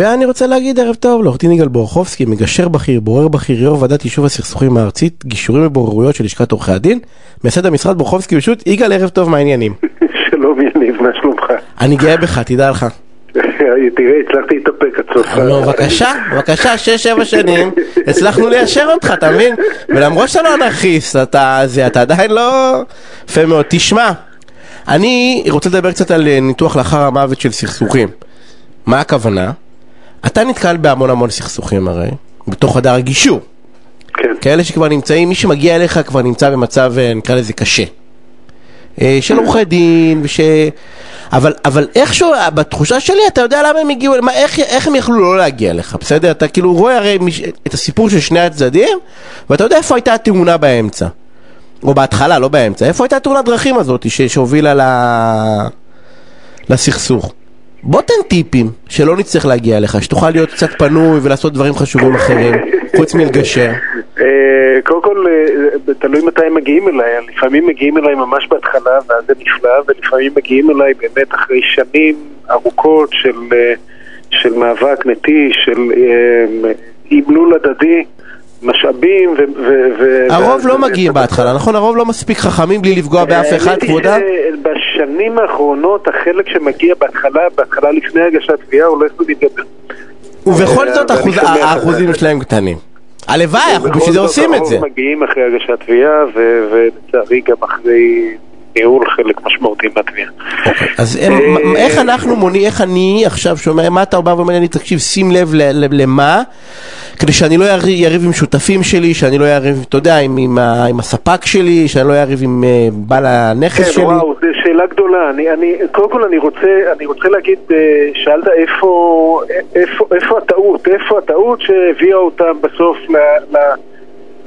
ואני רוצה להגיד ערב טוב לעורך דין יגאל בורחובסקי, מגשר בכיר, בורר בכיר, יו"ר ועדת יישוב הסכסוכים הארצית, גישורים ובוררויות של לשכת עורכי הדין, מייסד המשרד בורחובסקי פשוט, יגאל ערב טוב, מה העניינים? שלום יניב, מה שלומך? אני גאה בך, תדע לך. תראה, הצלחתי להתאפק עד סוף. נו, בבקשה, בבקשה, שש, שבע שנים, הצלחנו ליישר אותך, אתה מבין? ולמרות שאתה לא אנרכיסט, אתה זה, אתה עדיין לא... יפה מאוד. תשמע, אני רוצה לדבר קצת על אה, ניתוח לאחר המוות של סכסוכים. מה הכוונה? אתה נתקל בהמון המון סכסוכים הרי, בתוך חדר הגישור. כן. כאלה שכבר נמצאים, מי שמגיע אליך כבר נמצא במצב, אה, נקרא לזה קשה. אה, של עורכי דין, וש... אבל, אבל איכשהו, בתחושה שלי, אתה יודע למה הם הגיעו, מה, איך, איך הם יכלו לא להגיע אליך, בסדר? אתה כאילו רואה הרי מש, את הסיפור של שני הצדדים, ואתה יודע איפה הייתה התאונה באמצע. או בהתחלה, לא באמצע. איפה הייתה תאונת דרכים הזאת ש, שהובילה ל... לסכסוך? בוא תן טיפים, שלא נצטרך להגיע אליך, שתוכל להיות קצת פנוי ולעשות דברים חשובים אחרים, חוץ מלגשר. אה, קודם כל, אה, תלוי מתי הם מגיעים אליי, לפעמים מגיעים אליי ממש בהתחלה ואז זה נפלא, ולפעמים מגיעים אליי באמת אחרי שנים ארוכות של, אה, של מאבק נטי, של אימלול הדדי. משאבים ו... ו הרוב לא מגיעים בהתחלה, נכון? הרוב לא מספיק חכמים בלי לפגוע באף אחד, כבודה? בשנים האחרונות החלק שמגיע בהתחלה, בהתחלה לפני הגשת תביעה, הולך ומתגבר. ובכל זאת האחוזים שלהם קטנים. הלוואי, אנחנו בשביל זה עושים את זה. הרוב מגיעים אחרי הגשת תביעה, ולצערי גם אחרי ניהול חלק משמעותי מהתביעה. אוקיי, אז איך אנחנו מונים, איך אני עכשיו שומע, מה אתה בא ואומר לי, תקשיב, שים לב למה, כדי שאני לא אריב עם שותפים שלי, שאני לא אריב, אתה יודע, עם הספק שלי, שאני לא אריב עם אה, בעל הנכס שלי. כן, וואו, זו שאלה גדולה. קודם כל אני רוצה להגיד, אה, שאלת איפה הטעות, איפה הטעות שהביאה אותם בסוף ל...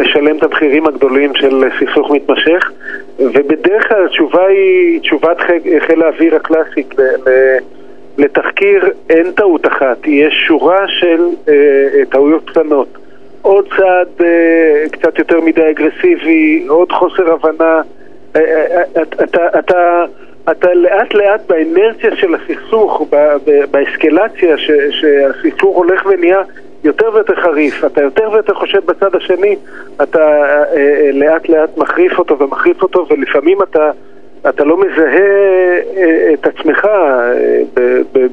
לשלם את המחירים הגדולים של סכסוך מתמשך ובדרך כלל התשובה היא תשובת חיל האוויר הקלאסית. לתחקיר אין טעות אחת, יש שורה של אה, אה, טעויות קטנות. עוד צעד אה, קצת יותר מדי אגרסיבי, עוד חוסר הבנה. אה, אה, אה אתה, אתה, אתה לאט לאט באנרציה של הסכסוך, באסקלציה שהסכסוך הולך ונהיה יותר ויותר חריף, אתה יותר ויותר חושב בצד השני, אתה אה, אה, לאט לאט מחריף אותו ומחריף אותו ולפעמים אתה, אתה לא מזהה אה, את עצמך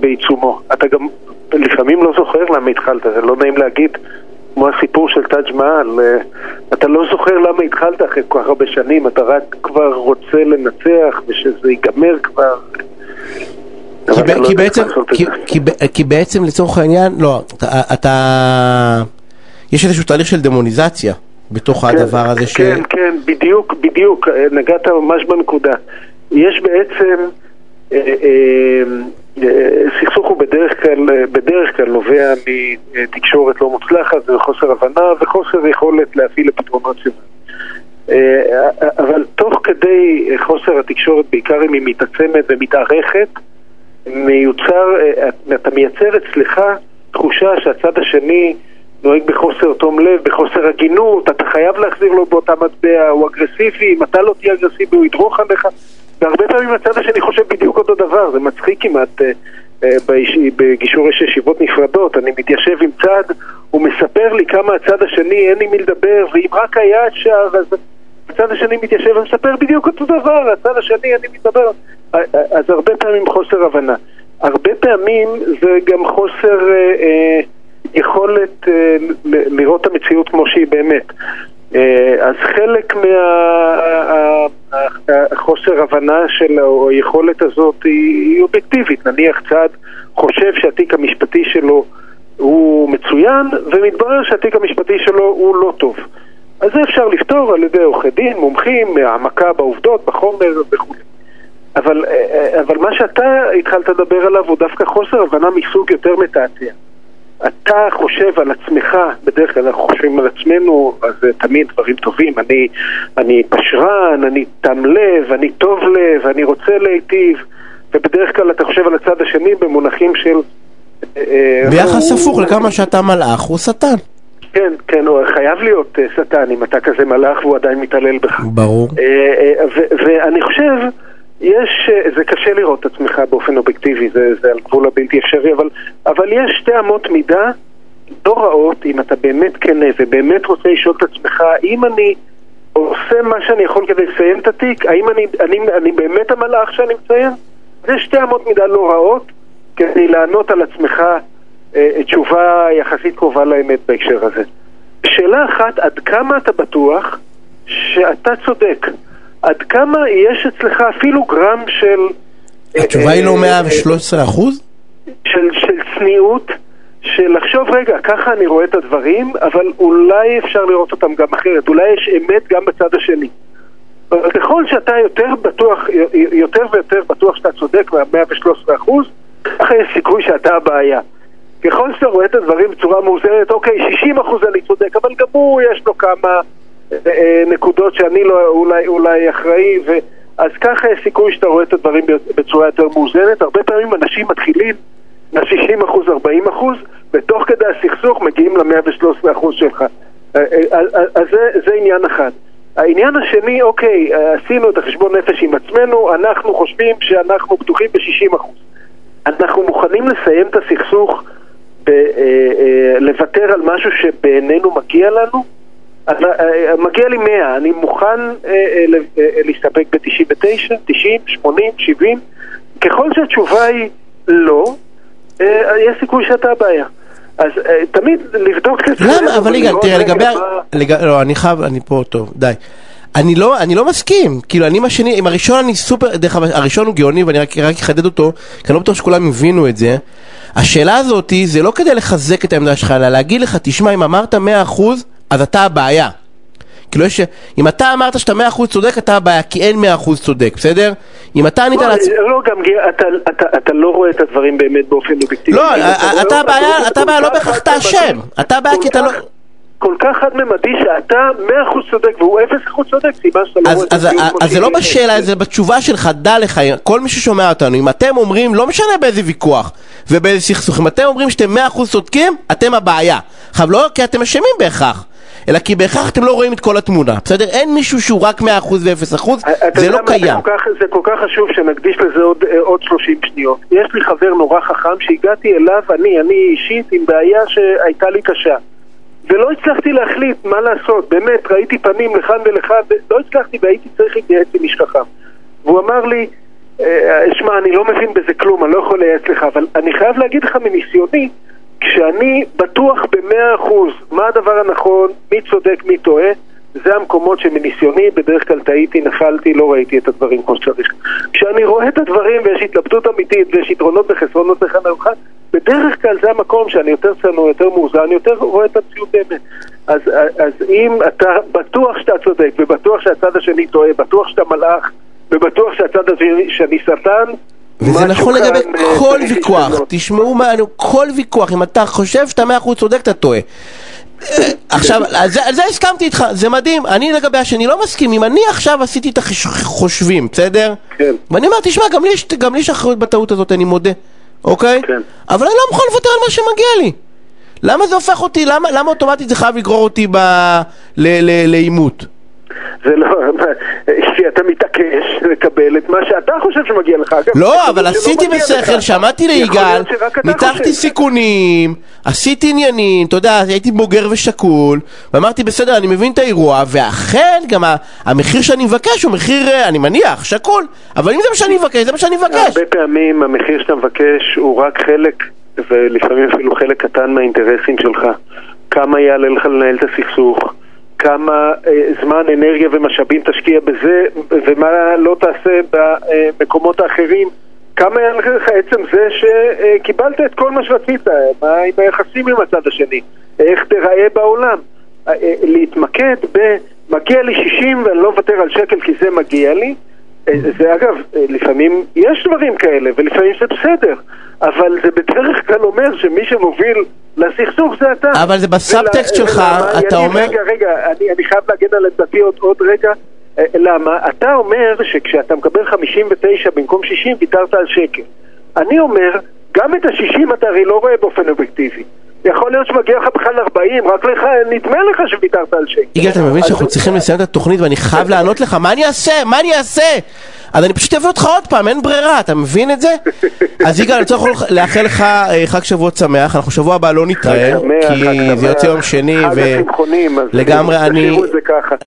בעיצומו. אתה גם לפעמים לא זוכר למה התחלת, זה לא נעים להגיד כמו הסיפור של טאג' מעל, אתה לא זוכר למה התחלת אחרי כל כך הרבה שנים, אתה רק כבר רוצה לנצח ושזה ייגמר כבר. כי, ב, כי, בעצם, כי, כי, כי בעצם לצורך העניין, לא, אתה, אתה, יש איזשהו תהליך של דמוניזציה בתוך כן, הדבר הזה כן, ש... כן, כן, בדיוק, בדיוק, נגעת ממש בנקודה. יש בעצם, אה, אה, אה, סכסוך הוא בדרך כלל, בדרך כלל נובע מתקשורת לא מוצלחת וחוסר הבנה וחוסר יכולת להפעיל לפתרונות שלנו. אבל תוך כדי חוסר התקשורת, בעיקר אם היא מתעצמת ומתארכת, מיוצר, אה, אתה מייצר אצלך תחושה שהצד השני נוהג בחוסר תום לב, בחוסר הגינות, אתה חייב להחזיר לו באותה מטבע, הוא אגרסיבי, אם אתה לא תהיה אגרסיבי הוא ידרוך עליך והרבה פעמים הצד השני חושב בדיוק אותו דבר, זה מצחיק כמעט אה, אה, בגישור יש ישיבות נפרדות, אני מתיישב עם צד, הוא מספר לי כמה הצד השני, אין עם מי לדבר, ואם רק היה אפשר, אז הצד השני מתיישב ומספר בדיוק אותו דבר, הצד השני, אני מתדבר. אז הרבה פעמים חוסר הבנה. הרבה פעמים זה גם חוסר אה, אה, יכולת אה, לראות את המציאות כמו שהיא באמת. אה, אז חלק מהחוסר מה, הבנה של היכולת הזאת היא, היא אובייקטיבית. נניח צד חושב שהתיק המשפטי שלו הוא מצוין, ומתברר שהתיק המשפטי שלו הוא לא טוב. אז זה אפשר לפתור על ידי עורכי דין, מומחים, העמקה בעובדות, בחומר וכו'. אבל, אה, אבל מה שאתה התחלת לדבר עליו הוא דווקא חוסר הבנה מסוג יותר מתעתע. אתה חושב על עצמך, בדרך כלל אנחנו חושבים על עצמנו, אז זה תמיד דברים טובים. אני, אני פשרן, אני תם לב, אני טוב לב, אני רוצה להיטיב, ובדרך כלל אתה חושב על הצד השני במונחים של... אה, אה, ביחס הפוך לכמה שאתה מלאך, הוא שטן. כן, כן, הוא חייב להיות שטן אם אתה כזה מלאך והוא עדיין מתעלל בך. ברור. ואני חושב... יש, אה, זה קשה לראות את עצמך באופן אובייקטיבי, זה, זה על גבול הבלתי אפשרי, אבל, אבל יש שתי אמות מידה לא רעות, אם אתה באמת כנה ובאמת רוצה לשאול את עצמך, האם אני עושה מה שאני יכול כדי לסיים את התיק? האם אני, אני, אני באמת המלאך שאני מציין? זה שתי אמות מידה לא רעות כדי לענות על עצמך אה, תשובה יחסית קרובה לאמת בהקשר הזה. שאלה אחת, עד כמה אתה בטוח שאתה צודק? עד כמה יש אצלך אפילו גרם של... התשובה היא לא 113 אחוז? של, של צניעות, של לחשוב, רגע, ככה אני רואה את הדברים, אבל אולי אפשר לראות אותם גם אחרת, אולי יש אמת גם בצד השני. אבל ככל שאתה יותר בטוח, יותר ויותר בטוח שאתה צודק מה-113 אחוז, ככה יש סיכוי שאתה הבעיה. ככל שאתה רואה את הדברים בצורה מאוזנת, אוקיי, 60 אחוז אני צודק, אבל גם הוא יש לו כמה אה, אה, נקודות שאני לא אולי, אולי אחראי, ו... אז ככה יש סיכוי שאתה רואה את הדברים בצורה יותר מאוזנת. הרבה פעמים אנשים מתחילים מ-60 אחוז, 40 אחוז, ותוך כדי הסכסוך מגיעים ל-113 אחוז שלך. אה, אז זה, זה עניין אחד. העניין השני, אוקיי, עשינו את החשבון נפש עם עצמנו, אנחנו חושבים שאנחנו בטוחים ב-60 אחוז. אנחנו מוכנים לסיים את הסכסוך, ב- לוותר על משהו שבעינינו מגיע לנו? אה, מגיע לי 100, אני מוכן אה, אה, להסתפק ב-99, 90, 80, 70. ככל שהתשובה היא לא, יש סיכוי שאתה הבעיה. אז תמיד לבדוק את זה. למה? אבל יגאל, תראה, לגבי... לא, אני חייב, אני פה, טוב, די. אני לא, אני לא מסכים, כאילו אני עם השני, עם הראשון אני סופר, דרך אגב, הראשון הוא גאוני ואני רק, רק אחדד אותו, כי אני לא בטוח שכולם הבינו את זה. השאלה הזאתי זה לא כדי לחזק את העמדה שלך, אלא להגיד לך, תשמע, אם אמרת 100% אז אתה הבעיה. כאילו יש, אם אתה אמרת שאתה מאה אחוז צודק, אתה הבעיה, כי אין מאה אחוז צודק, בסדר? אם אתה ענית על עצמך... לא, גם אתה לא רואה את הדברים באמת באופן אובייקטיבי. לא, אתה הבעיה, אתה הבעיה לא בהכרח אתה אשם. אתה הבעיה כי אתה לא... כל כך חד-ממדי שאתה מאה אחוז צודק והוא אפס אחוז צודק, סיבה שאתה לא רואה את זה. אז זה לא בשאלה, זה בתשובה שלך, דע לך, כל מי ששומע אותנו, אם אתם אומרים, לא משנה באיזה ויכוח ובאיזה סכסוך, אם אתם אומרים שאתם מאה אחוז צודקים, אתם הבעיה. עכשיו, לא כי אתם אשמים בהכרח. אלא כי בהכרח אתם לא רואים את כל התמונה, בסדר? אין מישהו שהוא רק 100% ו-0%, זה לא קיים. זה כל, כך, זה כל כך חשוב שנקדיש לזה עוד, אה, עוד 30 שניות. יש לי חבר נורא חכם שהגעתי אליו, אני, אני אישית, עם בעיה שהייתה לי קשה. ולא הצלחתי להחליט מה לעשות, באמת, ראיתי פנים לכאן ולכאן, לא הצלחתי והייתי צריך להתייעץ עם איש חכם. והוא אמר לי, אה, שמע, אני לא מבין בזה כלום, אני לא יכול לייעץ לך, אבל אני חייב להגיד לך מניסיוני, כשאני בטוח במאה אחוז מה הדבר הנכון, מי צודק, מי טועה, זה המקומות שמניסיוני בדרך כלל טעיתי, נפלתי, לא ראיתי את הדברים כמו שצריך. כשאני רואה את הדברים ויש התלבטות אמיתית ויש יתרונות וחסרונות לכאן ולכאן, בדרך כלל זה המקום שאני יותר צנוע, יותר מאוזן, יותר רואה את המציאות באמת. אז, אז אם אתה בטוח שאתה צודק ובטוח שהצד השני טועה, בטוח שאתה מלאך ובטוח שהצד השני שטן, וזה נכון לגבי כל ויכוח, תשמעו מה, כל ויכוח, אם אתה חושב שאתה מאה אחוז צודק, אתה טועה. עכשיו, על זה, על זה הסכמתי איתך, זה מדהים, אני לגבי השני לא מסכים, אם אני עכשיו עשיתי את החושבים, בסדר? כן. ואני אומר, תשמע, גם לי, גם לי יש אחריות בטעות הזאת, אני מודה, אוקיי? כן. אבל אני לא מוכן לוותר על מה שמגיע לי. למה זה הופך אותי, למה, למה אוטומטית זה חייב לגרור אותי לעימות? זה לא, כי אתה מתעקש לקבל את מה שאתה חושב שמגיע לך. לא, אבל עשיתי בשכל, שמעתי ליגאל, ניתחתי סיכונים, עשיתי עניינים, אתה יודע, הייתי בוגר ושקול, ואמרתי בסדר, אני מבין את האירוע, ואכן גם המחיר שאני מבקש הוא מחיר, אה, אני מניח, שקול, אבל אם זה מה שאני מבקש, זה מה שאני מבקש. הרבה פעמים המחיר שאתה מבקש הוא רק חלק, ולפעמים אפילו חלק קטן מהאינטרסים שלך. כמה יעלה לך לנהל את הסכסוך. כמה אה, זמן, אנרגיה ומשאבים תשקיע בזה ומה לא תעשה במקומות האחרים. כמה היה לך עצם זה שקיבלת את כל מה שרצית, מה עם היחסים עם הצד השני, איך תראה בעולם? אה, אה, להתמקד ב... מגיע לי 60 ואני לא מוותר על שקל כי זה מגיע לי? אה, זה אגב, לפעמים יש דברים כאלה ולפעמים זה בסדר אבל זה בדרך כלל אומר שמי שמוביל לסכסוך זה אתה. אבל זה בסאבטקסט שלך, אתה אומר... רגע, רגע, אני, אני חייב להגן על עמדתי עוד, עוד רגע. אה, למה? אתה אומר שכשאתה מקבל 59 במקום 60 ויתרת על שקל. אני אומר, גם את ה-60 אתה הרי לא רואה באופן אובייקטיבי. יכול להיות שמגיע לך בכלל 40, רק לך, נדמה לך שוויתרת על שקל. יגאל, אתה מבין שאנחנו צריכים לסיים את התוכנית ואני חייב לענות לך, מה אני אעשה? מה אני אעשה? אז אני פשוט אביא אותך עוד פעם, אין ברירה, אתה מבין את זה? אז יגאל, אני רוצה לאחל לך אה, חג שבועות שמח, אנחנו שבוע הבא לא נתראה, כי זה. יוצא יום שני, ולגמרי אני...